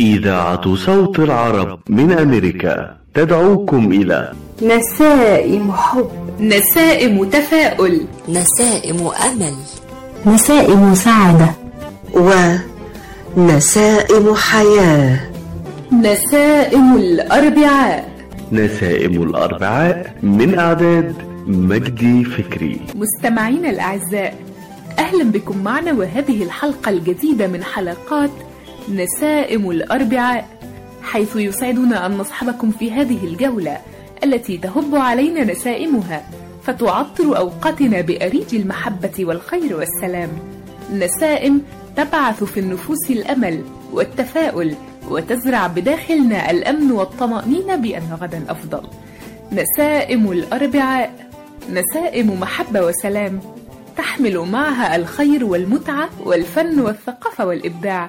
إذاعة صوت العرب من أمريكا تدعوكم إلى نسائم حب. نسائم تفاؤل. نسائم أمل. نسائم سعادة. ونسائم حياة. نسائم الأربعاء. نسائم الأربعاء من إعداد مجدي فكري. مستمعينا الأعزاء أهلا بكم معنا وهذه الحلقة الجديدة من حلقات نسائم الأربعاء حيث يسعدنا أن نصحبكم في هذه الجولة التي تهب علينا نسائمها فتعطر أوقاتنا بأريج المحبة والخير والسلام. نسائم تبعث في النفوس الأمل والتفاؤل وتزرع بداخلنا الأمن والطمأنينة بأن غدا أفضل. نسائم الأربعاء نسائم محبة وسلام تحمل معها الخير والمتعة والفن والثقافة والإبداع.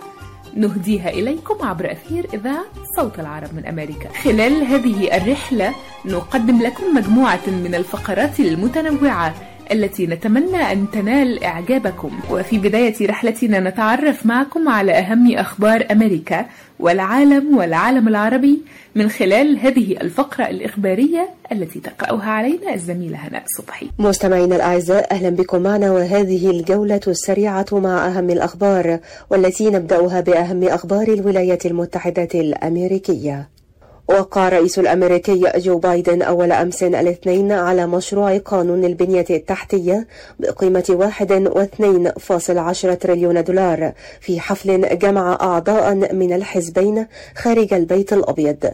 نهديها إليكم عبر أثير إذاعة صوت العرب من أمريكا. خلال هذه الرحلة نقدم لكم مجموعة من الفقرات المتنوعة. التي نتمنى أن تنال إعجابكم. وفي بداية رحلتنا نتعرف معكم على أهم أخبار أمريكا والعالم والعالم العربي من خلال هذه الفقرة الإخبارية التي تقرأها علينا الزميلة هناء صبحي. مستمعينا الأعزاء أهلا بكم معنا وهذه الجولة السريعة مع أهم الأخبار والتي نبدأها بأهم أخبار الولايات المتحدة الأمريكية. وقع الرئيس الأمريكي جو بايدن أول أمس الاثنين على مشروع قانون البنية التحتية بقيمة 1.2 تريليون دولار في حفل جمع أعضاء من الحزبين خارج البيت الأبيض.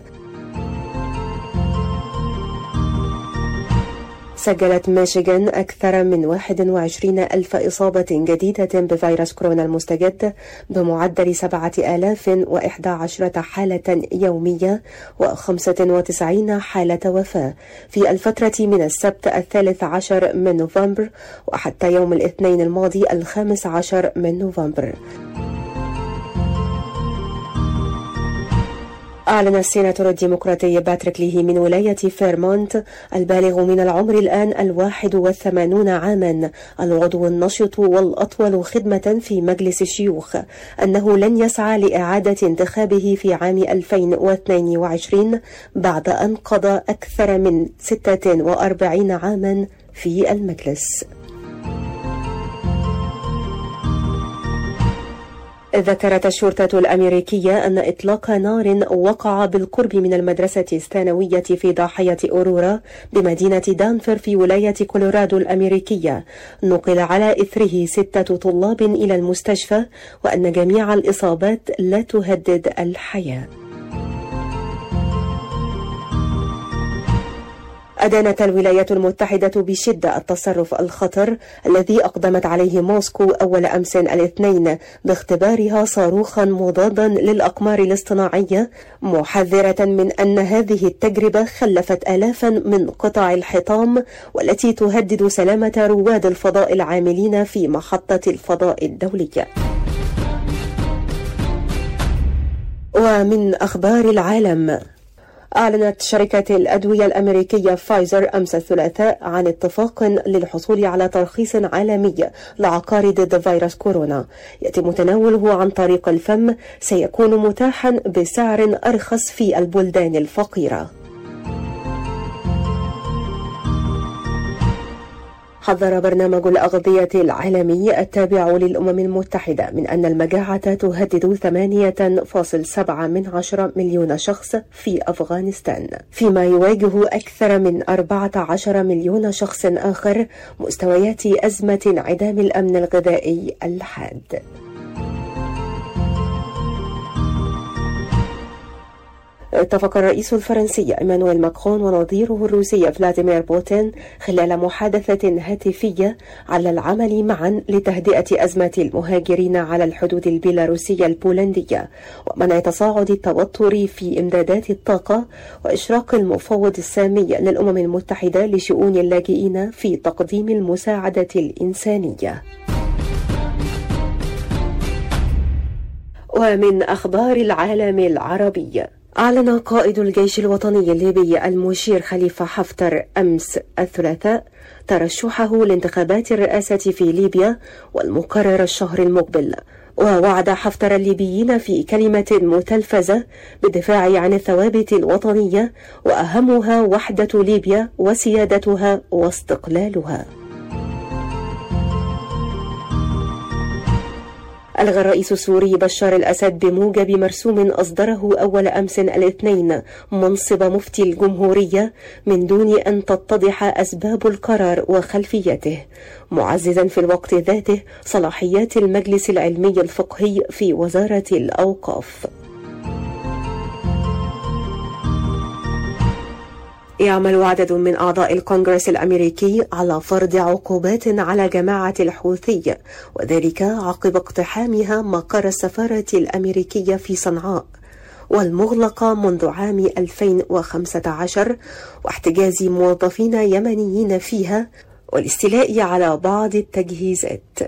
سجلت ميشيغان أكثر من 21 ألف إصابة جديدة بفيروس كورونا المستجد بمعدل 7011 حالة يومية و95 حالة وفاة. في الفترة من السبت الثالث عشر من نوفمبر وحتى يوم الاثنين الماضي الخامس عشر من نوفمبر. أعلن السيناتور الديمقراطي باتريك ليهي من ولاية فيرمونت البالغ من العمر الآن الواحد والثمانون عاما العضو النشط والأطول خدمة في مجلس الشيوخ. أنه لن يسعى لإعادة انتخابه في عام 2022 بعد أن قضى أكثر من 46 عاما في المجلس. ذكرت الشرطة الأمريكية أن إطلاق نار وقع بالقرب من المدرسة الثانوية في ضاحية أورورا بمدينة دانفر في ولاية كولورادو الأمريكية. نقل على إثره ستة طلاب إلى المستشفى وأن جميع الإصابات لا تهدد الحياة. أدانت الولايات المتحدة بشدة التصرف الخطر الذي أقدمت عليه موسكو أول أمس الاثنين باختبارها صاروخا مضادا للأقمار الاصطناعية محذرة من أن هذه التجربة خلفت آلافا من قطع الحطام والتي تهدد سلامة رواد الفضاء العاملين في محطة الفضاء الدولية. ومن أخبار العالم أعلنت شركة الأدوية الأمريكية فايزر أمس الثلاثاء عن اتفاق للحصول على ترخيص عالمي لعقار ضد فيروس كورونا. يتم تناوله عن طريق الفم سيكون متاحا بسعر أرخص في البلدان الفقيرة. حذر برنامج الأغذية العالمي التابع للأمم المتحدة من أن المجاعة تهدد 8.7 من عشر مليون شخص في أفغانستان فيما يواجه أكثر من 14 مليون شخص آخر مستويات أزمة انعدام الأمن الغذائي الحاد. اتفق الرئيس الفرنسي إيمانويل ماكرون ونظيره الروسي فلاديمير بوتين خلال محادثة هاتفية على العمل معا لتهدئة أزمة المهاجرين على الحدود البيلاروسية البولندية ومنع تصاعد التوتر في إمدادات الطاقة وإشراق المفوض السامي للأمم المتحدة لشؤون اللاجئين في تقديم المساعدة الإنسانية. ومن أخبار العالم العربي أعلن قائد الجيش الوطني الليبي المشير خليفة حفتر أمس الثلاثاء ترشحه لانتخابات الرئاسة في ليبيا والمقرر الشهر المقبل. ووعد حفتر الليبيين في كلمة متلفزة بالدفاع عن الثوابت الوطنية وأهمها وحدة ليبيا وسيادتها واستقلالها. ألغى الرئيس السوري بشار الأسد بموجب مرسوم أصدره أول أمس الاثنين منصب مفتي الجمهورية من دون أن تتضح أسباب القرار وخلفيته. معززا في الوقت ذاته صلاحيات المجلس العلمي الفقهي في وزارة الأوقاف. يعمل عدد من أعضاء الكونغرس الأمريكي على فرض عقوبات على جماعة الحوثي وذلك عقب اقتحامها مقر السفارة الأمريكية في صنعاء والمغلقة منذ عام 2015 واحتجاز موظفين يمنيين فيها والاستيلاء على بعض التجهيزات.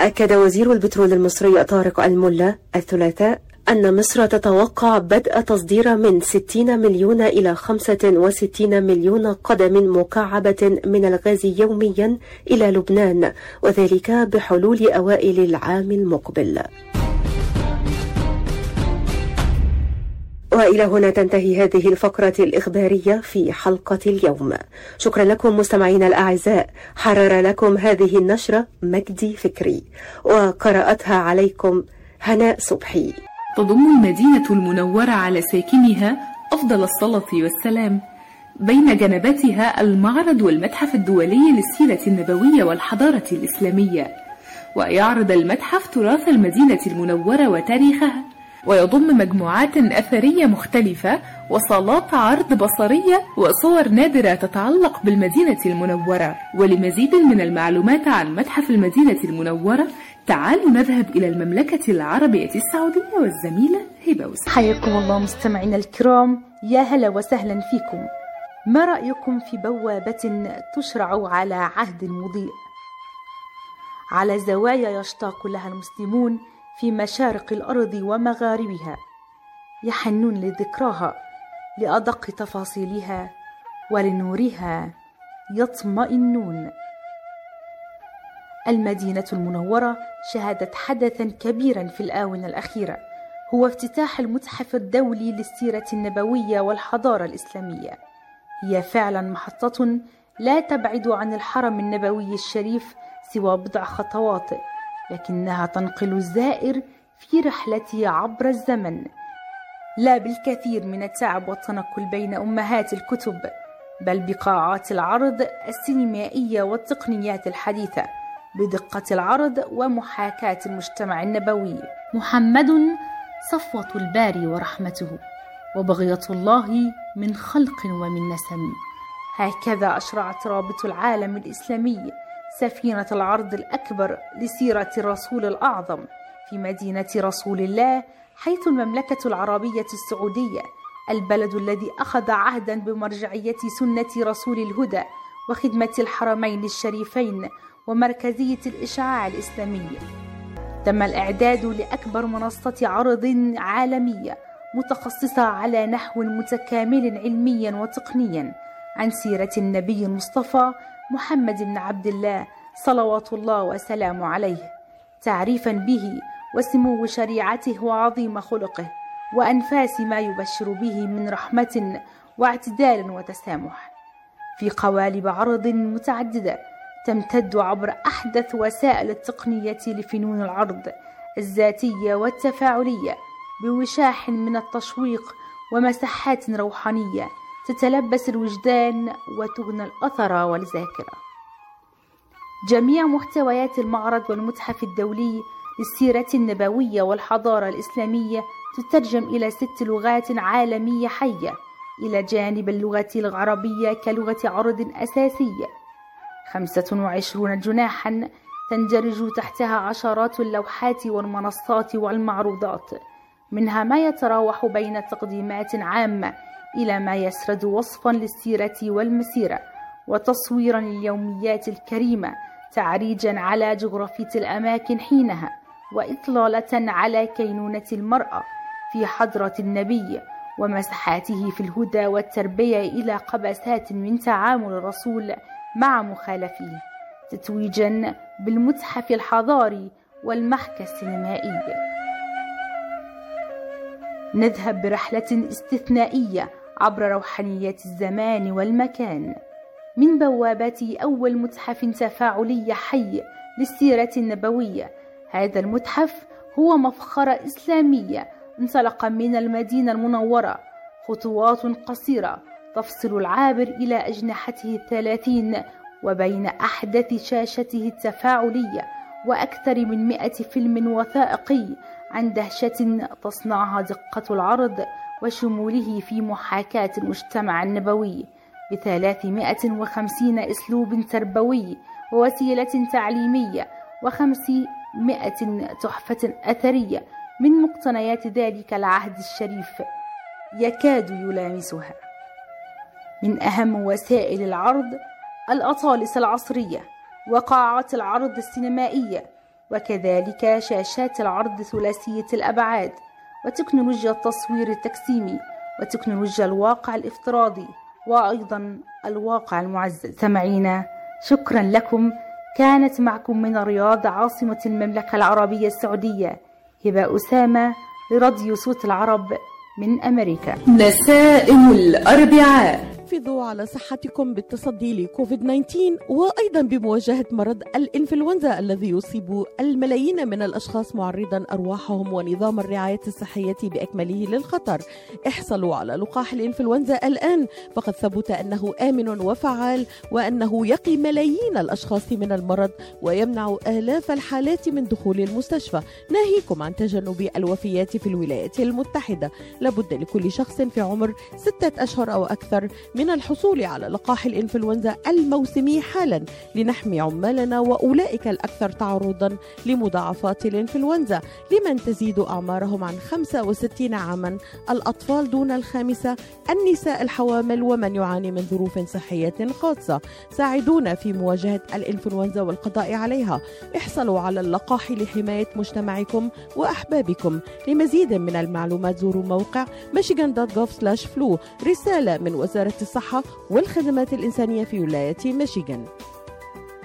أكد وزير البترول المصري طارق الملا الثلاثاء أن مصر تتوقع بدء تصدير من 60 مليون إلى 65 مليون قدم مكعبة من الغاز يوميا إلى لبنان وذلك بحلول أوائل العام المقبل. وإلى هنا تنتهي هذه الفقرة الإخبارية في حلقة اليوم. شكرا لكم مستمعينا الأعزاء. حرر لكم هذه النشرة مجدي فكري وقرأتها عليكم هناء صبحي. تضم المدينة المنورة على ساكنها أفضل الصلاة والسلام بين جنباتها المعرض والمتحف الدولي للسيرة النبوية والحضارة الإسلامية ويعرض المتحف تراث المدينة المنورة وتاريخها ويضم مجموعات أثرية مختلفة وصالات عرض بصرية وصور نادرة تتعلق بالمدينة المنورة ولمزيد من المعلومات عن متحف المدينة المنورة تعالوا نذهب إلى المملكة العربية السعودية والزميلة هبة وسام حياكم الله مستمعينا الكرام يا هلا وسهلا فيكم. ما رأيكم في بوابة تشرع على عهد مضيء على زوايا يشتاق لها المسلمون في مشارق الأرض ومغاربها. يحنون لذكراها لأدق تفاصيلها ولنورها يطمئنون. المدينة المنورة شهدت حدثا كبيرا في الآونة الأخيرة هو افتتاح المتحف الدولي للسيرة النبوية والحضارة الإسلامية. هي فعلا محطة لا تبعد عن الحرم النبوي الشريف سوى بضع خطوات لكنها تنقل الزائر في رحلته عبر الزمن. لا بالكثير من التعب والتنقل بين أمهات الكتب بل بقاعات العرض السينمائية والتقنيات الحديثة. بدقة العرض ومحاكاة المجتمع النبوي. محمد صفوة الباري ورحمته وبغية الله من خلق ومن نسم. هكذا أشرعت رابط العالم الإسلامي سفينة العرض الأكبر لسيرة الرسول الأعظم في مدينة رسول الله حيث المملكة العربية السعودية البلد الذي أخذ عهدا بمرجعية سنة رسول الهدى وخدمة الحرمين الشريفين ومركزية الإشعاع الإسلامي. تم الإعداد لأكبر منصة عرض عالمية متخصصة على نحو متكامل علميا وتقنيا عن سيرة النبي المصطفى محمد بن عبد الله صلوات الله وسلامه عليه تعريفا به وسمو شريعته وعظيم خلقه وأنفاس ما يبشر به من رحمة واعتدال وتسامح. في قوالب عرض متعددة تمتد عبر أحدث وسائل التقنية لفنون العرض الذاتية والتفاعلية بوشاح من التشويق ومساحات روحانية تتلبس الوجدان وتغنى الأثر والذاكرة. جميع محتويات المعرض والمتحف الدولي للسيرة النبوية والحضارة الإسلامية تترجم إلى ست لغات عالمية حية إلى جانب اللغة العربية كلغة عرض أساسية. خمسة وعشرون جناحا تندرج تحتها عشرات اللوحات والمنصات والمعروضات منها ما يتراوح بين تقديمات عامة إلى ما يسرد وصفا للسيرة والمسيرة وتصويرا لليوميات الكريمة تعريجا على جغرافية الأماكن حينها وإطلالة على كينونة المرأة في حضرة النبي ومسحاته في الهدى والتربية إلى قبسات من تعامل الرسول مع مخالفيه تتويجا بالمتحف الحضاري والمحكى السينمائي نذهب برحلة استثنائية عبر روحانيات الزمان والمكان. من بوابات أول متحف تفاعلي حي للسيرة النبوية هذا المتحف هو مفخرة إسلامية انطلق من المدينة المنورة خطوات قصيرة تفصل العابر إلى أجنحته الثلاثين وبين أحدث شاشته التفاعلية وأكثر من مئة فيلم وثائقي عن دهشة تصنعها دقة العرض وشموله في محاكاة المجتمع النبوي بثلاثمائة وخمسين أسلوب تربوي ووسيلة تعليمية وخمسمائة تحفة أثرية من مقتنيات ذلك العهد الشريف يكاد يلامسها. من أهم وسائل العرض الأطالس العصرية وقاعات العرض السينمائية وكذلك شاشات العرض ثلاثية الأبعاد وتكنولوجيا التصوير التكسيمي وتكنولوجيا الواقع الافتراضي وأيضا الواقع المعزز. سمعينا شكرا لكم. كانت معكم من الرياض عاصمة المملكة العربية السعودية هبة أسامة لراديو صوت العرب من أمريكا. نسائم الأربعاء. حافظوا على صحتكم بالتصدي لكوفيد 19 وأيضا بمواجهة مرض الإنفلونزا الذي يصيب الملايين من الأشخاص معرضا أرواحهم ونظام الرعاية الصحية بأكمله للخطر. احصلوا على لقاح الإنفلونزا الآن فقد ثبت أنه آمن وفعال وأنه يقي ملايين الأشخاص من المرض ويمنع آلاف الحالات من دخول المستشفى، ناهيكم عن تجنب الوفيات في الولايات المتحدة. لابد لكل شخص في عمر ستة أشهر أو أكثر من الحصول على لقاح الإنفلونزا الموسمي حالا لنحمي عمالنا وأولئك الأكثر تعرضا لمضاعفات الإنفلونزا لمن تزيد أعمارهم عن 65 عاما. الأطفال دون الخامسة النساء الحوامل ومن يعاني من ظروف صحية خاصة ساعدونا في مواجهة الإنفلونزا والقضاء عليها. احصلوا على اللقاح لحماية مجتمعكم وأحبابكم. لمزيد من المعلومات زوروا موقع michigan.gov/flu رسالة من وزارة الصحة والخدمات الإنسانية في ولاية ميشيغان.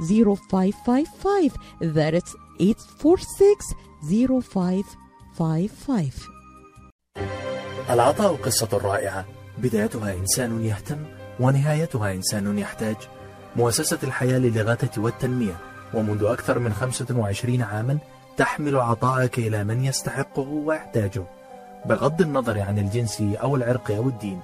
0555 That's 846 0555 العطاء قصة رائعة. بدايتها إنسان يهتم ونهايتها إنسان يحتاج. مؤسسة الحياة للإغاثة والتنمية. ومنذ أكثر من 25 عاما تحمل عطاءك إلى من يستحقه ويحتاجه. بغض النظر عن الجنس أو العرق أو الدين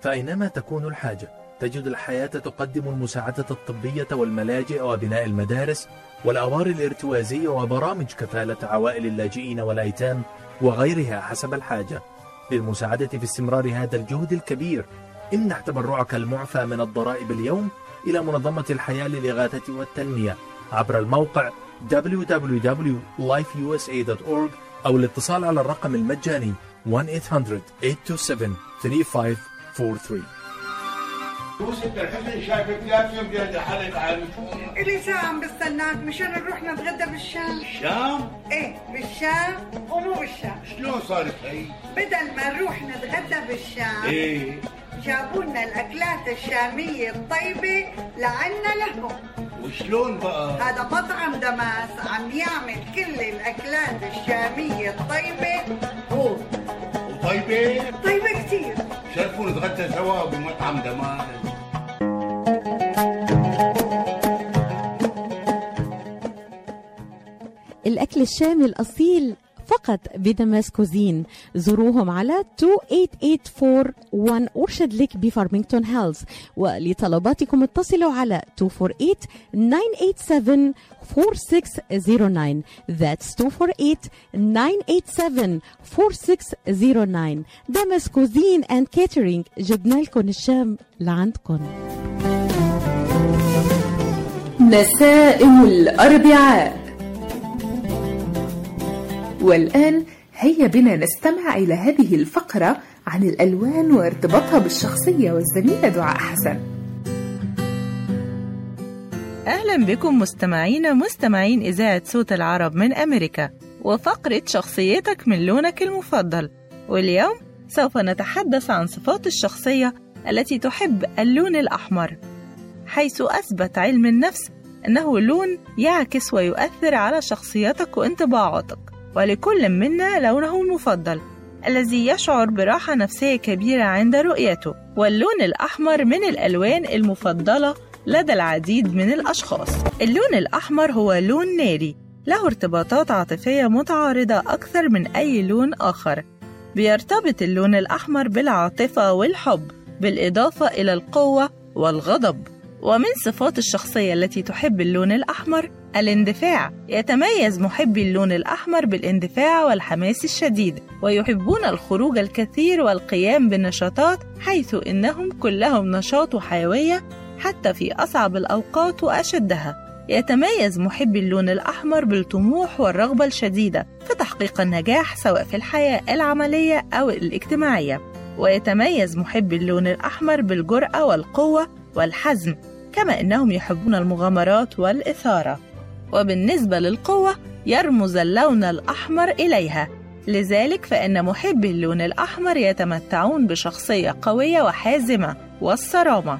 فأينما تكون الحاجة. تجد الحياة تقدم المساعدة الطبية والملاجئ وبناء المدارس والأوار الارتوازية وبرامج كفالة عوائل اللاجئين والأيتام وغيرها حسب الحاجة. للمساعدة في استمرار هذا الجهد الكبير امنح تبرعك المعفى من الضرائب اليوم إلى منظمة الحياة للإغاثة والتنمية عبر الموقع www.lifeusa.org أو الاتصال على الرقم المجاني 1-800-827-3543 يوسف الحسن شايفك لازم بيد حلق على إلي ساعة عم بستناك مشان نروح نتغدى بالشام الشام إيه بالشام ومو بالشام شلون صارت هي؟ بدل ما نروح نتغدى بالشام إيه جابوا لنا الأكلات الشامية الطيبة لعنا لهم. وشلون بقى؟ هذا مطعم دماس عم يعمل كل الأكلات الشامية الطيبة. هو وطيبة؟ طيبة كتير. شرفوا نتغدى سوا بمطعم دمار الأكل الشامي الأصيل فقط بدمسكوزين زوروهم على 28841 Orchard Lake بفارمينغتون هيلز ولطلباتكم اتصلوا على 248 987 4609 That's 248 987 دمسكوزين and catering جبنا لكم الشام لعندكم. نسائم الأربعاء. والآن هيا بنا نستمع إلى هذه الفقرة عن الألوان وارتباطها بالشخصية والزميلة دعاء حسن. أهلا بكم مستمعين مستمعين إذاعة صوت العرب من أمريكا وفقرة شخصيتك من لونك المفضل. واليوم سوف نتحدث عن صفات الشخصية التي تحب اللون الأحمر حيث أثبت علم النفس أنه لون يعكس ويؤثر على شخصيتك وانطباعاتك. ولكل منا لونه المفضل الذي يشعر براحة نفسية كبيرة عند رؤيته واللون الأحمر من الألوان المفضلة لدى العديد من الأشخاص. اللون الأحمر هو لون ناري له ارتباطات عاطفية متعارضة أكثر من أي لون آخر. بيرتبط اللون الأحمر بالعاطفة والحب بالإضافة إلى القوة والغضب. ومن صفات الشخصية التي تحب اللون الأحمر الاندفاع. يتميز محبي اللون الأحمر بالاندفاع والحماس الشديد ويحبون الخروج الكثير والقيام بالنشاطات حيث إنهم كلهم نشاط وحيوية حتى في أصعب الأوقات وأشدها. يتميز محبي اللون الأحمر بالطموح والرغبة الشديدة في تحقيق النجاح سواء في الحياة العملية أو الاجتماعية. ويتميز محبي اللون الأحمر بالجرأة والقوة والحزم. كما إنهم يحبون المغامرات والإثارة. وبالنسبة للقوة يرمز اللون الأحمر إليها. لذلك فإن محبي اللون الأحمر يتمتعون بشخصية قوية وحازمة والصرامة.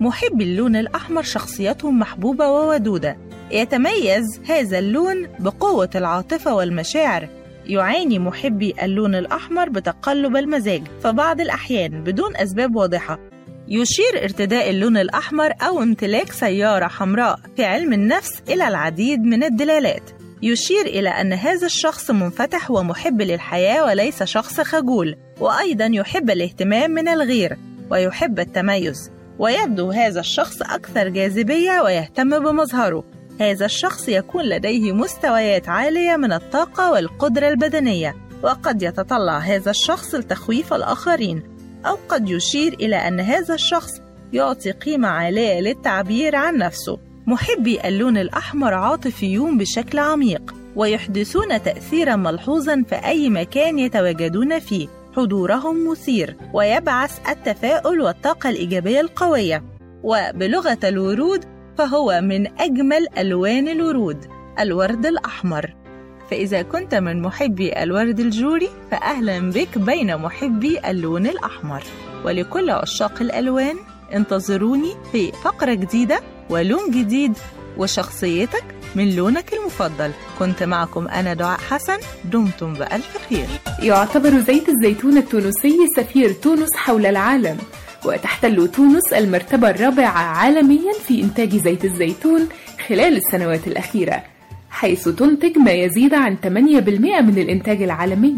محبي اللون الأحمر شخصيتهم محبوبة وودودة. يتميز هذا اللون بقوة العاطفة والمشاعر. يعاني محبي اللون الأحمر بتقلب المزاج. فبعض الأحيان بدون أسباب واضحة. يشير ارتداء اللون الأحمر أو امتلاك سيارة حمراء في علم النفس إلى العديد من الدلالات. يشير إلى أن هذا الشخص منفتح ومحب للحياة وليس شخص خجول وأيضا يحب الاهتمام من الغير ويحب التميز. ويبدو هذا الشخص أكثر جاذبية ويهتم بمظهره. هذا الشخص يكون لديه مستويات عالية من الطاقة والقدرة البدنية وقد يتطلع هذا الشخص لتخويف الآخرين. أو قد يشير إلى أن هذا الشخص يعطي قيمة عالية للتعبير عن نفسه. محبي اللون الأحمر عاطفيون بشكل عميق ويحدثون تأثيرا ملحوظا في أي مكان يتواجدون فيه. حضورهم مثير ويبعث التفاؤل والطاقة الإيجابية القوية. وبلغة الورود فهو من أجمل ألوان الورود. الورد الأحمر. فإذا كنت من محبي الورد الجوري فأهلا بك بين محبي اللون الأحمر. ولكل عشاق الألوان انتظروني في فقرة جديدة ولون جديد وشخصيتك من لونك المفضل. كنت معكم أنا دعاء حسن دمتم بألف خير. يعتبر زيت الزيتون التونسي سفير تونس حول العالم وتحتل تونس المرتبة الرابعة عالميا في إنتاج زيت الزيتون خلال السنوات الأخيرة. حيث تنتج ما يزيد عن 8% من الإنتاج العالمي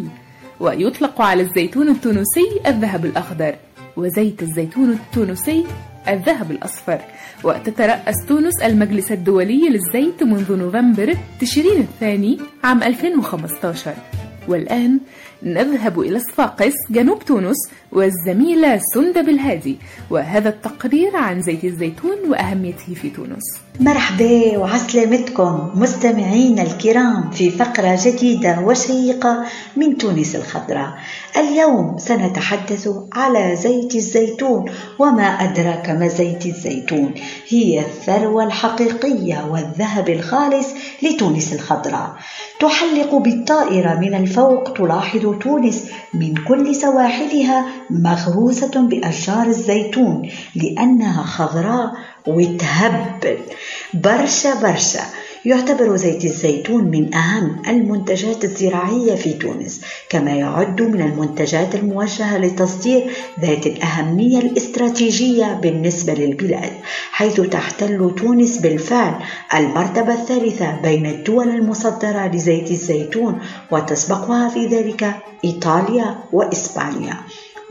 ويطلق على الزيتون التونسي الذهب الأخضر وزيت الزيتون التونسي الذهب الأصفر. وتترأس تونس المجلس الدولي للزيت منذ نوفمبر تشرين الثاني عام 2015 والآن نذهب إلى صفاقس جنوب تونس والزميلة سندة بالهادي وهذا التقرير عن زيت الزيتون وأهميته في تونس. مرحبا وعسلامتكم مستمعينا الكرام في فقرة جديدة وشيقة من تونس الخضراء. اليوم سنتحدث على زيت الزيتون وما أدراك ما زيت الزيتون. هي الثروة الحقيقية والذهب الخالص لتونس الخضراء. تحلق بالطائرة من الفوق تلاحظ تونس من كل سواحلها مغروسة بأشجار الزيتون لأنها خضراء وتهبل برشا برشا. يعتبر زيت الزيتون من أهم المنتجات الزراعية في تونس كما يعد من المنتجات الموجهة للتصدير ذات الأهمية الاستراتيجية بالنسبة للبلاد حيث تحتل تونس بالفعل المرتبة الثالثة بين الدول المصدرة لزيت الزيتون وتسبقها في ذلك إيطاليا وإسبانيا.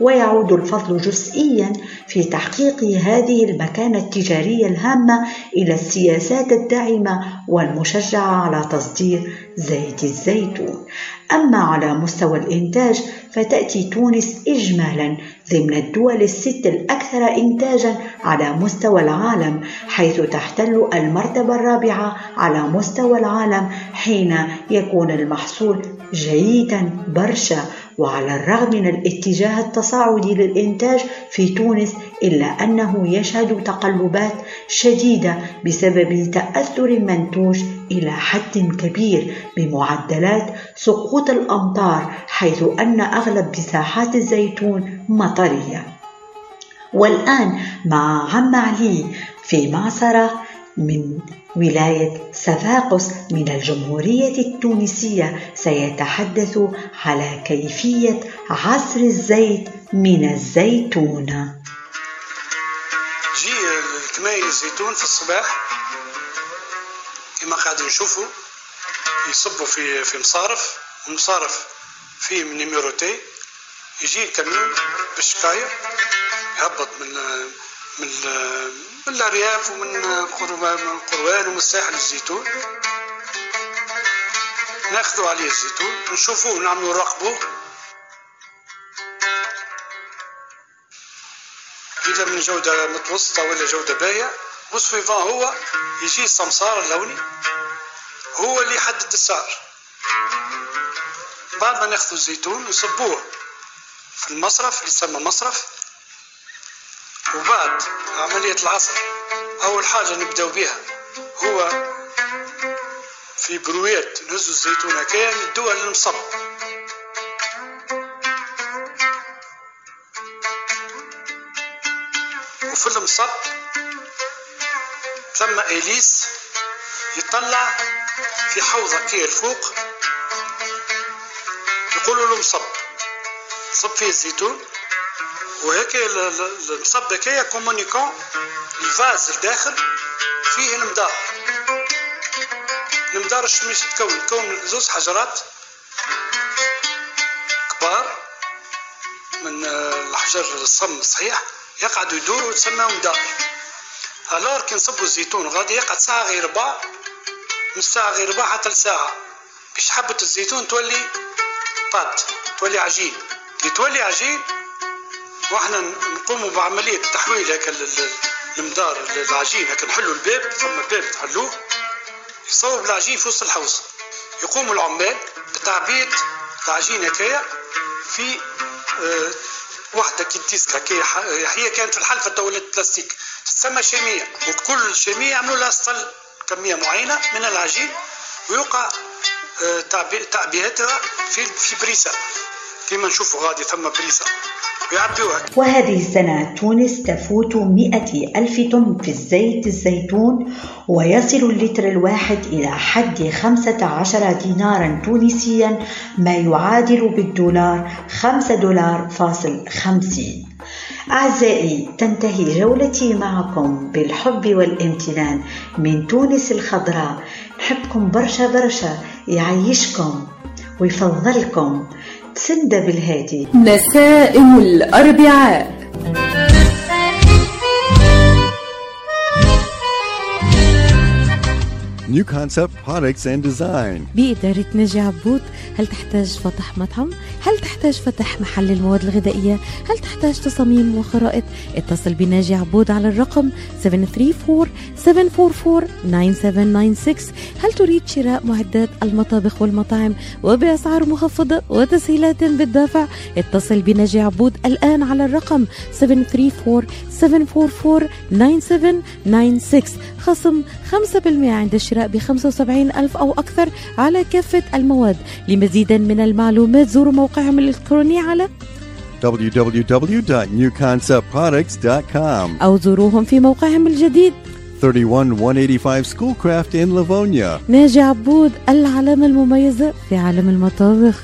ويعود الفضل جزئيا في تحقيق هذه المكانة التجارية الهامة إلى السياسات الداعمة والمشجعة على تصدير زيت الزيتون. أما على مستوى الإنتاج فتأتي تونس إجمالا ضمن الدول الست الأكثر إنتاجا على مستوى العالم حيث تحتل المرتبة الرابعة على مستوى العالم حين يكون المحصول جيدا برشا. وعلى الرغم من الاتجاه التصاعدي للإنتاج في تونس إلا أنه يشهد تقلبات شديدة بسبب تأثر المنتوج إلى حد كبير بمعدلات سقوط الأمطار حيث أن أغلب مساحات الزيتون مطرية. والآن مع عم علي في معصرة من ولاية صفاقس من الجمهورية التونسية سيتحدث على كيفية عصر الزيت من الزيتون. جي كماية الزيتون في الصباح. كما قاعدين نشوفوا يصبوا في في مصارف المصارف فيه من نيميروتي يجي الكميون بالشكاية يهبط من من من الأرياف ومن قروان ومن الساحل الزيتون. ناخذوا عليه الزيتون نشوفوه نعملوا نراقبوه إذا من جودة متوسطة ولا جودة باهية وسويفان هو يجي السمسار اللوني. هو اللي يحدد السعر. بعد ما ناخذوا الزيتون نصبوه في المصرف اللي يسمى مصرف. وبعد عملية العصر أول حاجة نبدأ بها هو في برويات نهزوا الزيتون هكايا ندوها للمصب وفي المصب ثم إليس يطلع في حوضة كي الفوق. يقولوا له مصب صب فيه الزيتون. وهيك المصب هكايا كومونيكون الفاز الداخل فيه المدار. المدار الشميش تكون تكون زوز حجرات كبار من الحجر الصم الصحيح يقعدوا يدوروا وتسمى مدار الور كي نصبوا الزيتون غادي يقعد ساعة غير ربع من ساعة غير ربع حتى لساعة. باش حبة الزيتون تولي بات تولي عجين. كي تولي عجين وإحنا نقوموا بعملية تحويل هكا المدار العجين هكا نحلوا الباب ثم باب تحلوه. يصوب العجين في وسط الحوض. يقوموا العمال بتعبيد العجين هكايا في آه واحدة كنتيسك هكايا. هي كانت في الحلفة دولة البلاستيك. تسمى شامية. وكل شامية يعملوا لها سطل كمية معينة من العجين ويوقع آه تعبئتها في في بريسة. كما نشوفوا غادي ثم بريسة. وهذه السنة تونس تفوت مئة ألف طن في الزيت الزيتون ويصل اللتر الواحد إلى حد خمسة عشر دينارا تونسيا ما يعادل بالدولار خمسة دولار فاصل خمسين. أعزائي تنتهي جولتي معكم بالحب والامتنان من تونس الخضراء. نحبكم برشا برشا يعيشكم ويفضلكم. سندة بالهادي نسائم الأربعاء New Concept Products and Design بإدارة ناجي عبود هل تحتاج فتح مطعم؟ هل تحتاج فتح محل المواد الغذائية؟ هل تحتاج تصاميم وخرائط؟ اتصل بناجي عبود على الرقم 734-744-9796 هل تريد شراء معدات المطابخ والمطاعم وبأسعار مخفضة وتسهيلات بالدافع؟ اتصل بناجي عبود الآن على الرقم 734-744-9796 خصم 5% عند الشراء ب 75 ألف أو أكثر على كافة المواد لمزيد من المعلومات زوروا موقعهم الإلكتروني على www.newconceptproducts.com. أو زوروهم في موقعهم الجديد 31185 Schoolcraft in Livonia. ناجي عبود العلامة المميزة في عالم المطابخ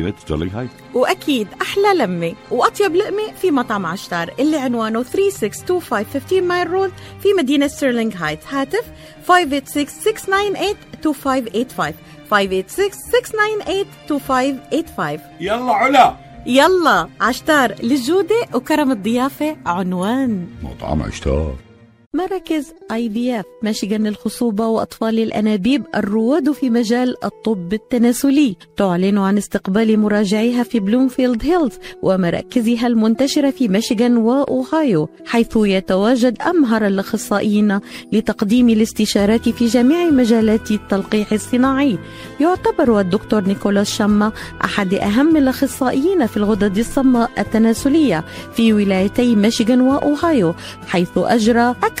مدينة ستيرلينغ هايت وأكيد أحلى لمة. وأطيب لقمة في مطعم عشتار اللي عنوانه 3625 Mile Road في مدينة ستيرلينغ هايت هاتف 586-698-2585 586-698-2585 يلا علا. يلا عشتار للجودة وكرم الضيافة عنوان. مطعم عشتار. مراكز IVF مشيغان الخصوبة وأطفال الأنابيب الرواد في مجال الطب التناسلي. تعلن عن استقبال مراجعيها في بلومفيلد هيلز ومراكزها المنتشرة في ميشيغان وأوهايو حيث يتواجد أمهر الأخصائيين لتقديم الاستشارات في جميع مجالات التلقيح الصناعي. يعتبر الدكتور نيكولاس شما أحد أهم الأخصائيين في الغدد الصماء التناسلية في ولايتي ميشيغان وأوهايو حيث أجرى أكثر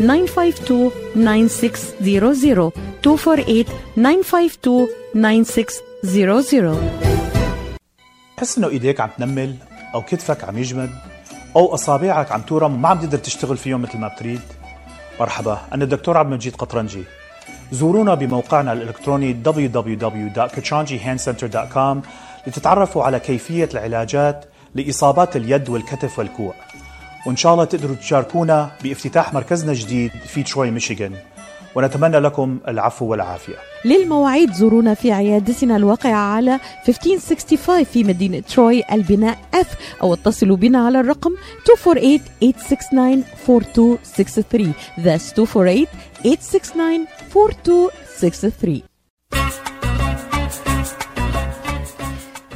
952 9600 248 952 9600 تحس إنه إيديك عم تنمل أو كتفك عم يجمد أو أصابعك عم تورم وما عم تقدر تشتغل فيهم مثل ما بتريد. مرحبا أنا الدكتور عبد المجيد قطرنجي. زورونا بموقعنا الإلكتروني www.kachanjihandcenter.com لتتعرفوا على كيفية العلاجات لإصابات اليد والكتف والكوع. وإن شاء الله تقدروا تشاركونا بافتتاح مركزنا الجديد في تروي ميشيغان. ونتمنى لكم العفو والعافية. للمواعيد زورونا في عيادتنا الواقعة على 1565 في مدينة تروي البناء F أو اتصلوا بنا على الرقم 248-869-4263 That's 248-869-4263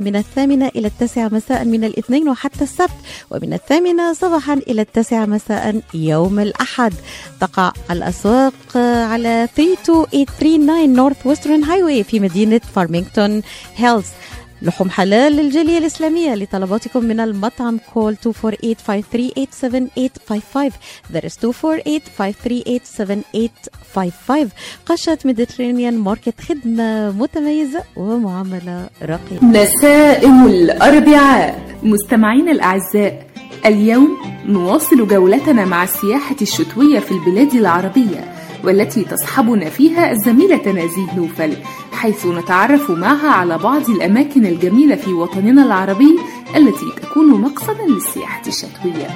من الثامنة إلى التاسعة مساء من الاثنين وحتى السبت ومن الثامنة صباحا إلى التاسعة مساء يوم الأحد. تقع الأسواق على 32839 Northwestern Highway في مدينة فارمينغتون هيلز لحوم حلال للجالية الإسلامية لطلباتكم من المطعم call 248-538-7855 That is 248-538-7855 قشة Mediterranean Market خدمة متميزة ومعاملة راقية نسائم الأربعاء. مستمعين الأعزاء اليوم نواصل جولتنا مع السياحة الشتوية في البلاد العربية. والتي تصحبنا فيها الزميلة نزيه نوفل حيث نتعرف معها على بعض الأماكن الجميلة في وطننا العربي التي تكون مقصدا للسياحة الشتوية.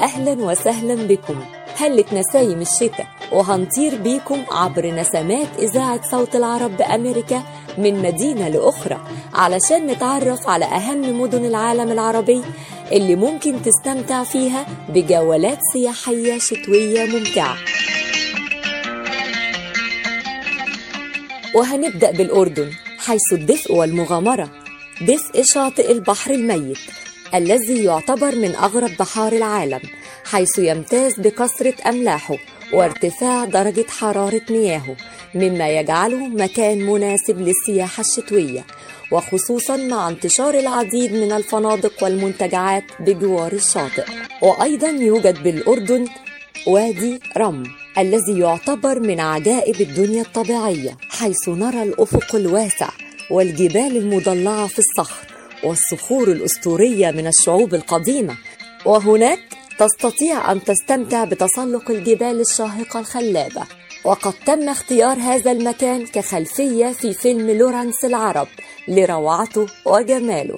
أهلا وسهلا بكم. هلة نسايم الشتاء وهنطير بيكم عبر نسمات إذاعة صوت العرب بأمريكا من مدينة لأخرى علشان نتعرف على أهم مدن العالم العربي اللي ممكن تستمتع فيها بجولات سياحية شتوية ممتعة. وهنبدأ بالأردن حيث الدفء والمغامرة دفء شاطئ البحر الميت الذي يعتبر من أغرب بحار العالم. حيث يمتاز بكثرة أملاحه وارتفاع درجة حرارة مياهه مما يجعله مكان مناسب للسياحة الشتوية وخصوصا مع انتشار العديد من الفنادق والمنتجعات بجوار الشاطئ. وأيضا يوجد بالأردن وادي رم الذي يعتبر من عجائب الدنيا الطبيعية حيث نرى الأفق الواسع والجبال المضلعة في الصخر والصخور الأسطورية من الشعوب القديمة. وهناك تستطيع أن تستمتع بتسلق الجبال الشاهقة الخلابة. وقد تم اختيار هذا المكان كخلفية في فيلم لورانس العرب لروعته وجماله.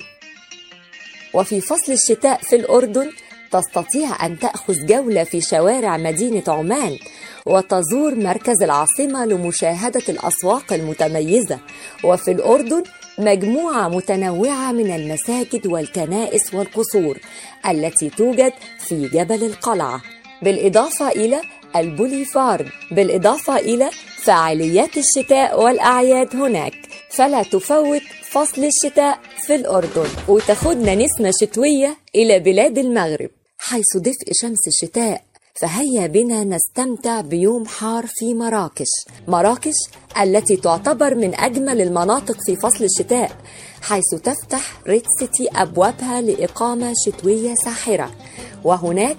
وفي فصل الشتاء في الأردن تستطيع أن تأخذ جولة في شوارع مدينة عمان وتزور مركز العاصمة لمشاهدة الأسواق المتميزة. وفي الأردن مجموعة متنوعة من المساجد والكنائس والقصور التي توجد في جبل القلعة بالإضافة إلى البوليفارد بالإضافة إلى فعاليات الشتاء والأعياد هناك. فلا تفوت فصل الشتاء في الأردن. وتاخدنا نسمة شتوية إلى بلاد المغرب. حيث دفء شمس الشتاء فهيا بنا نستمتع بيوم حار في مراكش. مراكش التي تعتبر من أجمل المناطق في فصل الشتاء حيث تفتح ريد سيتي أبوابها لإقامة شتوية ساحرة. وهناك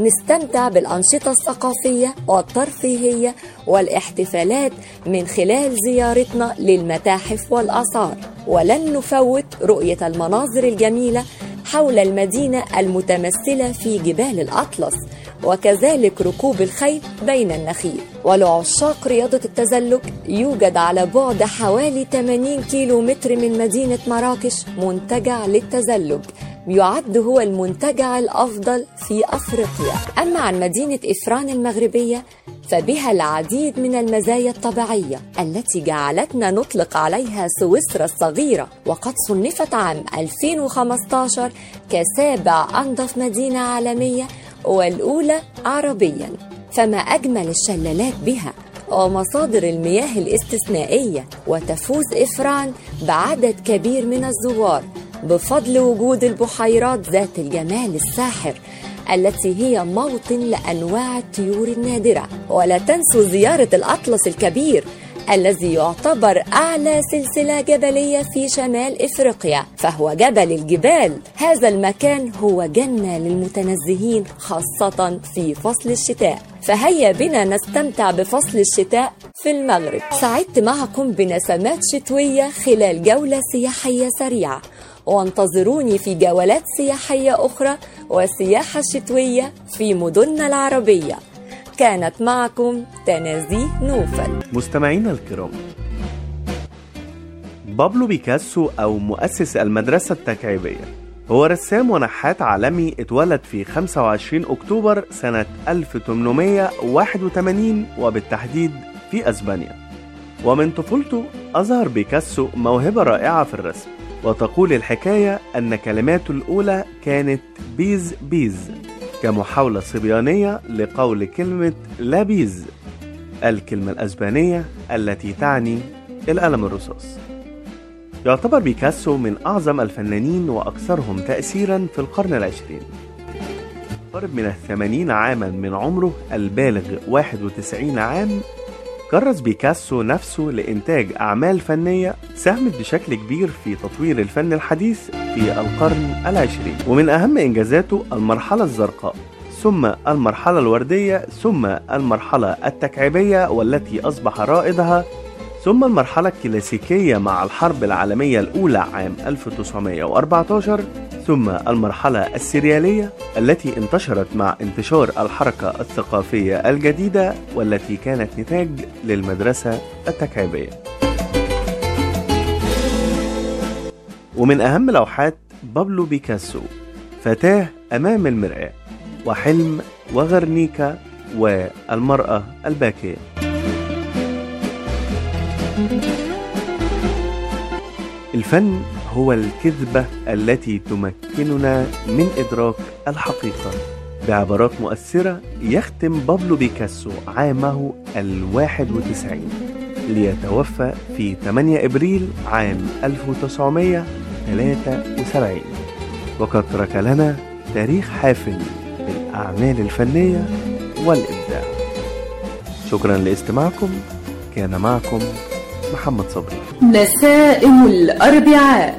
نستمتع بالأنشطة الثقافية والترفيهية والاحتفالات من خلال زيارتنا للمتاحف والآثار. ولن نفوت رؤية المناظر الجميلة حول المدينة المتمثلة في جبال الأطلس. وكذلك ركوب الخيل بين النخيل. ولعشاق رياضة التزلج يوجد على بعد حوالي 80 كيلو متر من مدينة مراكش منتجع للتزلج. يعد هو المنتجع الأفضل في أفريقيا. أما عن مدينة إفران المغربية فبها العديد من المزايا الطبيعية التي جعلتنا نطلق عليها سويسرا الصغيرة. وقد صنفت عام 2015 كسابع أنظف مدينة عالمية والأولى عربيا فما أجمل الشلالات بها. ومصادر المياه الاستثنائية وتفوز إفران بعدد كبير من الزوار بفضل وجود البحيرات ذات الجمال الساحر التي هي موطن لأنواع الطيور النادرة. ولا تنسوا زيارة الأطلس الكبير الذي يعتبر أعلى سلسلة جبلية في شمال إفريقيا فهو جبل الجبال. هذا المكان هو جنة للمتنزهين خاصة في فصل الشتاء. فهيا بنا نستمتع بفصل الشتاء في المغرب. سعدت معكم بنسمات شتوية خلال جولة سياحية سريعة. وانتظروني في جولات سياحية أخرى وسياحة شتوية في مدننا العربية. كانت معكم تنازيه نوفل. مستمعينا الكرام بابلو بيكاسو أو مؤسس المدرسة التكعيبية هو رسام ونحات عالمي اتولد في 25 أكتوبر سنة 1881 وبالتحديد في أسبانيا. ومن طفولته أظهر بيكاسو موهبة رائعة في الرسم وتقول الحكاية أن كلماته الأولى كانت piz piz. كمحاولة صبيانية لقول كلمة lápiz الكلمة الأسبانية التي تعني القلم الرصاص. يعتبر بيكاسو من أعظم الفنانين وأكثرهم تأثيرا في القرن العشرين. قرب من الثمانين عاما من عمره البالغ 91 عام كرس بيكاسو نفسه لإنتاج أعمال فنية ساهمت بشكل كبير في تطوير الفن الحديث في القرن العشرين. ومن أهم إنجازاته المرحلة الزرقاء ثم المرحلة الوردية ثم المرحلة التكعيبية والتي أصبح رائدها ثم المرحلة الكلاسيكية مع الحرب العالمية الأولى عام 1914 ثم المرحلة السريالية التي انتشرت مع انتشار الحركة الثقافية الجديدة والتي كانت نتاج للمدرسة التكعيبية. ومن أهم لوحات بابلو بيكاسو فتاة أمام المرآة وحلم وغرنيكا والمرأة الباكية. الفن هو الكذبة التي تمكننا من إدراك الحقيقة. بعبارات مؤثرة يختم بابلو بيكاسو عامه الواحد وتسعين ليتوفى في 8 إبريل عام 1973 وقد ترك لنا تاريخ حافل بالأعمال الفنية والإبداع. شكرا لاستماعكم. كان معكم محمد صبري. نسائم الأربعاء.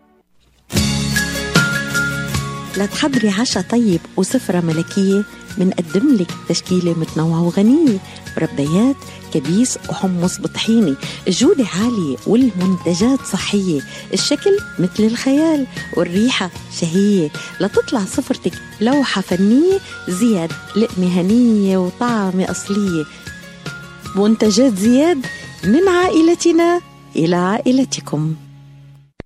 لتحضري عشاء طيب وسفرة ملكية منقدم لك تشكيلة متنوعة وغنية مربيات كبيس وحمص بطحيني الجودة عالية والمنتجات صحية الشكل مثل الخيال والريحة شهية لتطلع سفرتك لوحة فنية زياد لقمة هنية وطعمة أصلية. منتجات زياد من عائلتنا إلى عائلتكم.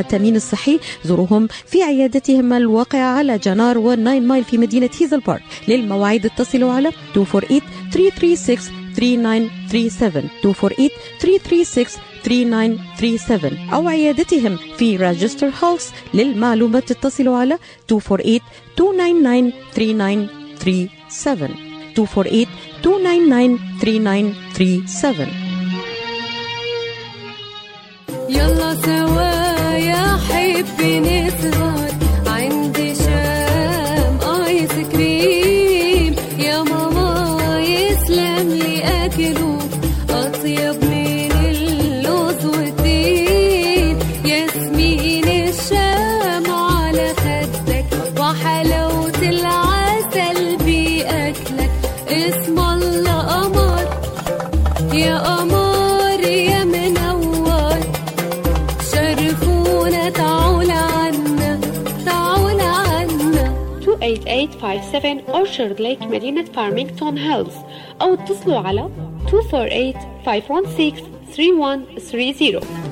التأمين الصحي زورهم في عيادتهم الواقعة على جنار والناين مايل في مدينة هيزل بارك للمواعيد اتصلوا على 248 336 3937 248 336 3937 أو عيادتهم في راجستر هاوس للمعلومات اتصلوا على 248 299 3937 248 299 3937 يا 28857 Orchard Lake مدينة فارمينغتون هيلز أو اتصلوا على 248-516-3130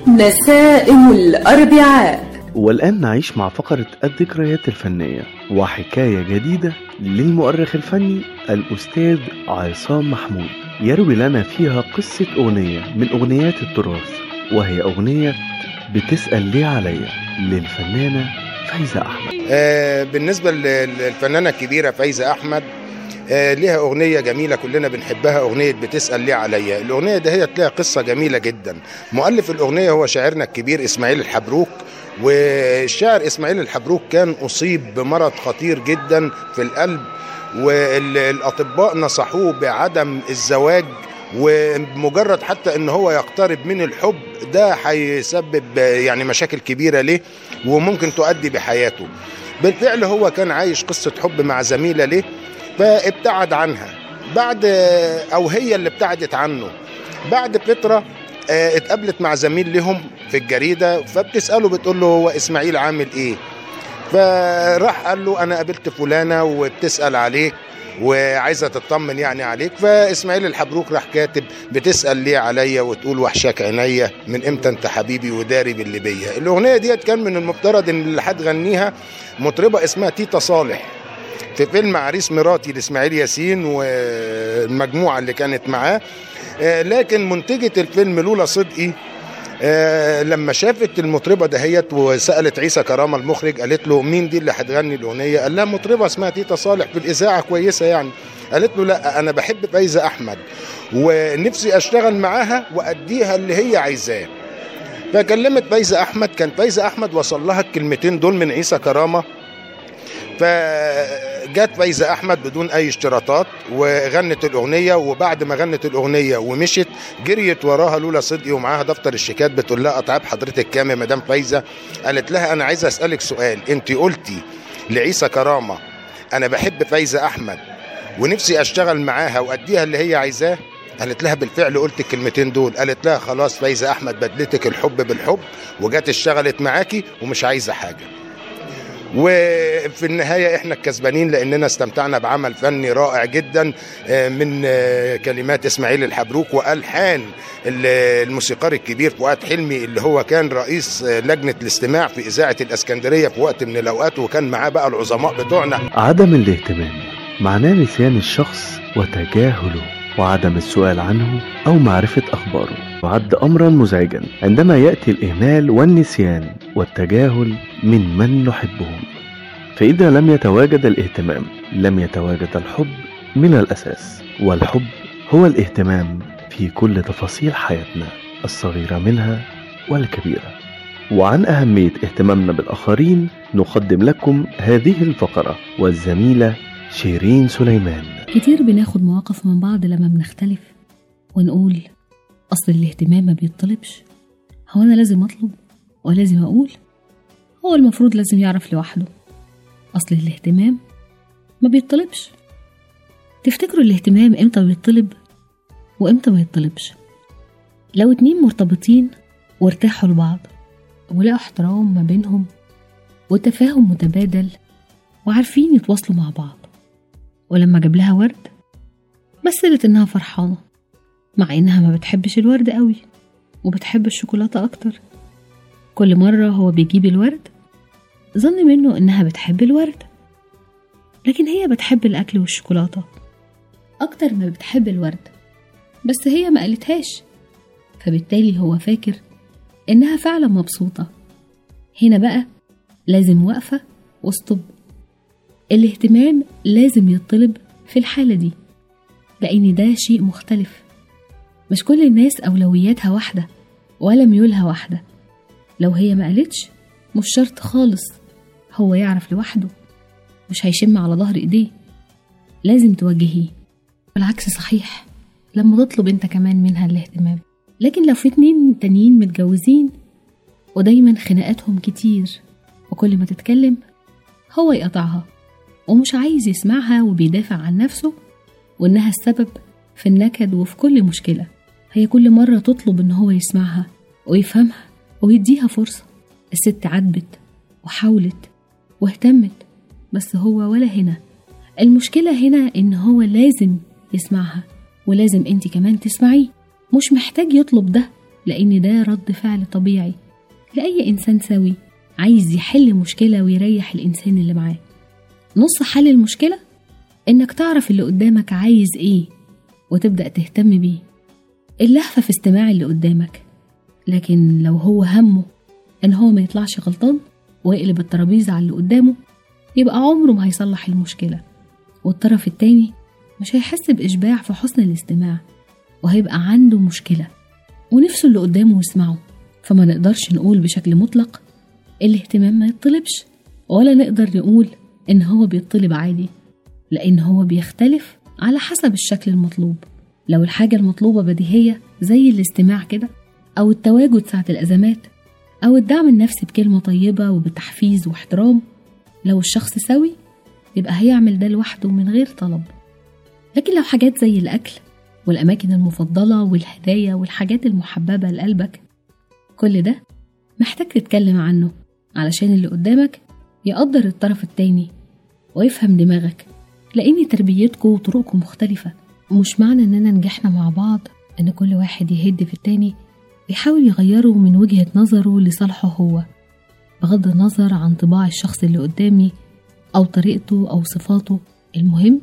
نسائم الأربعاء. والآن نعيش مع فقرة الذكريات الفنية وحكاية جديدة للمؤرخ الفني الأستاذ عصام محمود. يروي لنا فيها قصة أغنية من أغنيات التراث وهي أغنية بتسأل ليه عليا للفنانة فايزة أحمد. آه، بالنسبة لل- للفنانة الكبيرة فايزة أحمد آه، ليها أغنية جميلة كلنا بنحبها أغنية بتسأل ليه عليا. الأغنية ده هي لها قصة جميلة جدا. مؤلف الأغنية هو شاعرنا الكبير إسماعيل الحبروك والشاعر إسماعيل الحبروك كان أصيب بمرض خطير جدا في القلب والأطباء نصحوه بعدم الزواج ومجرد حتى إن هو يقترب من الحب ده هيسبب يعني مشاكل كبيرة ليه وممكن تؤدي بحياته. بالفعل هو كان عايش قصة حب مع زميلة ليه فابتعد عنها. بعد أو هي اللي ابتعدت عنه. بعد فترة آه، اتقابلت مع زميل لهم في الجريدة فبتسأله بتقول له هو إسماعيل عامل إيه؟ فراح قال له أنا قابلت فلانة وبتسأل عليك وعايزة تطمن يعني عليك. فإسماعيل الحبروك راح كاتب بتسأل ليه عليا وتقول وحشاك عينيا من إمتى أنت حبيبي وداري باللي بيا الأغنية ديت كان من المفترض إن اللي هتغنيها مطربة اسمها تيتا صالح. في فيلم عريس مراتي لإسماعيل ياسين والمجموعة اللي كانت معاه. آه، لكن منتجة الفيلم لولا صدقي لما شافت المطربة دهيت وسألت عيسى كرامة المخرج قالت له مين دي اللي هتغني الأغنية؟ قال لها مطربة اسمها تيتا صالح في الإذاعة كويسة يعني. قالت له لا أنا بحب فايزة أحمد ونفسي أشتغل معاها وأديها اللي هي عايزاه. فكلمت فايزة أحمد كان فايزة أحمد وصل لها الكلمتين دول من عيسى كرامة. فجت فايزة أحمد بدون أي اشتراطات وغنت الأغنية وبعد ما غنت الأغنية ومشت جريت وراها لولا صدقي ومعاها دفتر الشيكات بتقول لها اتعاب حضرتك كام يا مدام فايزة. قالت لها أنا عايزه أسألك سؤال أنت قلتي لعيسى كرامة أنا بحب فايزة أحمد ونفسي أشتغل معاها وأديها اللي هي عايزاه؟ قالت لها بالفعل قلت الكلمتين دول قالت لها خلاص فايزة أحمد بدلتك الحب بالحب وجت اشتغلت معاكي ومش عايزة حاجة. وفي النهاية إحنا الكسبانين لأننا استمتعنا بعمل فني رائع جدا آه، من آه، كلمات إسماعيل الحبروك وألحان ال- الموسيقار الكبير فؤاد حلمي اللي هو كان رئيس آه، لجنة الاستماع في إذاعة الإسكندرية في وقت من الأوقات وكان معاه بقى العظماء بتوعنا. عدم الاهتمام معناه نسيان الشخص وتجاهله. وعدم السؤال عنه أو معرفة أخباره. يعد أمرا مزعجا عندما يأتي الإهمال والنسيان والتجاهل من من نحبهم. فإذا لم يتواجد الاهتمام لم يتواجد الحب من الأساس. والحب هو الاهتمام في كل تفاصيل حياتنا الصغيرة منها والكبيرة. وعن أهمية اهتمامنا بالآخرين نقدم لكم هذه الفقرة والزميلة شيرين سليمان. كتير بناخد مواقف من بعض لما بنختلف ونقول أصل الاهتمام ما بيطلبش. هو أنا لازم أطلب ولازم أقول؟ هو المفروض لازم يعرف لوحده. أصل الاهتمام ما بيطلبش. تفتكروا الاهتمام إمتى بيطلب وإمتى ما يطلبش؟ لو اتنين مرتبطين وارتاحوا لبعض ولقوا احترام ما بينهم وتفاهم متبادل وعارفين يتواصلوا مع بعض. ولما جاب لها ورد مثلت إنها فرحانة مع إنها ما بتحبش الورد قوي وبتحب الشوكولاتة أكتر. كل مرة هو بيجيب الورد ظن منه إنها بتحب الورد لكن هي بتحب الأكل والشوكولاتة أكتر ما بتحب الورد بس هي ما قالتهاش. فبالتالي هو فاكر إنها فعلا مبسوطة. هنا بقى لازم وقفة وستوب الاهتمام لازم يطلب في الحالة دي لأن ده شيء مختلف. مش كل الناس أولوياتها واحدة ولا ميولها واحدة. لو هي ما قالتش مش شرط خالص. هو يعرف لوحده مش هيشم على ظهر إيديه. لازم توجهيه بالعكس صحيح لما تطلب أنت كمان منها الاهتمام. لكن لو في اتنين تانيين متجوزين ودايما خناقاتهم كتير وكل ما تتكلم هو يقطعها. ومش عايز يسمعها وبيدافع عن نفسه وإنها السبب في النكد وفي كل مشكلة. هي كل مرة تطلب إن هو يسمعها ويفهمها ويديها فرصة. الست عاتبت وحاولت واهتمت بس هو ولا هنا. المشكلة هنا إن هو لازم يسمعها ولازم انت كمان تسمعيه. مش محتاج يطلب ده لأن ده رد فعل طبيعي. لأي إنسان سوي عايز يحل مشكلة ويريح الإنسان اللي معاه. نص حل المشكلة؟ إنك تعرف اللي قدامك عايز إيه وتبدأ تهتم بيه. اللهفة في استماع اللي قدامك. لكن لو هو همه إن هو ما يطلعش غلطان ويقلب الترابيزة على اللي قدامه يبقى عمره ما هيصلح المشكلة. والطرف التاني مش هيحس بإشباع في حسن الاستماع وهيبقى عنده مشكلة. ونفسه اللي قدامه يسمعه. فما نقدرش نقول بشكل مطلق الاهتمام ما يطلبش ولا نقدر نقول إن هو بيطلب عادي لأن هو بيختلف على حسب الشكل المطلوب. لو الحاجة المطلوبة بديهية زي الاستماع كده أو التواجد ساعة الأزمات أو الدعم النفسي بكلمة طيبة وبتحفيز واحترام لو الشخص سوي يبقى هيعمل ده لوحده من غير طلب. لكن لو حاجات زي الأكل والأماكن المفضلة والهدايا والحاجات المحببة لقلبك كل ده محتاج تتكلم عنه علشان اللي قدامك يقدر الطرف التاني ويفهم دماغك لأن تربيتكم وطرقكم مختلفة. ومش معنى إننا نجحنا مع بعض إن كل واحد يهد في التاني يحاول يغيره من وجهة نظره لصالحه هو بغض النظر عن طباع الشخص اللي قدامي أو طريقته أو صفاته. المهم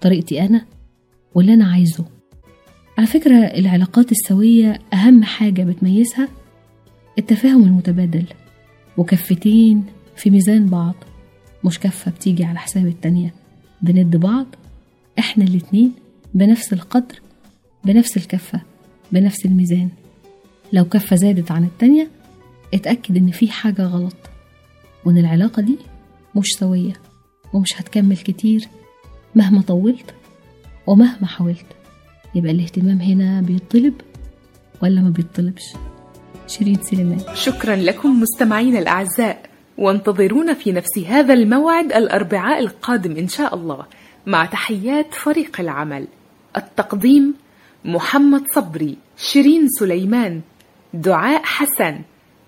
طريقتي أنا واللي أنا عايزه. على فكرة العلاقات السوية أهم حاجة بتميزها التفاهم المتبادل. وكفتين في ميزان بعض مش كفة بتيجي على حساب التانية بند بعض إحنا الاتنين بنفس القدر بنفس الكفة بنفس الميزان. لو كفة زادت عن التانية اتأكد إن في حاجة غلط وإن العلاقة دي مش سوية ومش هتكمل كتير مهما طولت ومهما حاولت. يبقى الاهتمام هنا بيطلب ولا ما بيطلبش؟ شيرين سليمان. شكرا لكم مستمعينا الأعزاء. وانتظرونا في نفس هذا الموعد الأربعاء القادم إن شاء الله. مع تحيات فريق العمل. التقديم محمد صبري شيرين سليمان دعاء حسن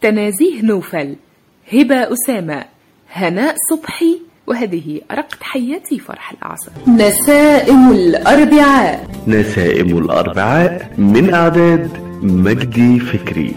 تنازيه نوفل هبة أسامة هناء صبحي وهذه أرق تحياتي فرح الأعصر نسائم الأربعاء. نسائم الأربعاء من إعداد مجدي فكري.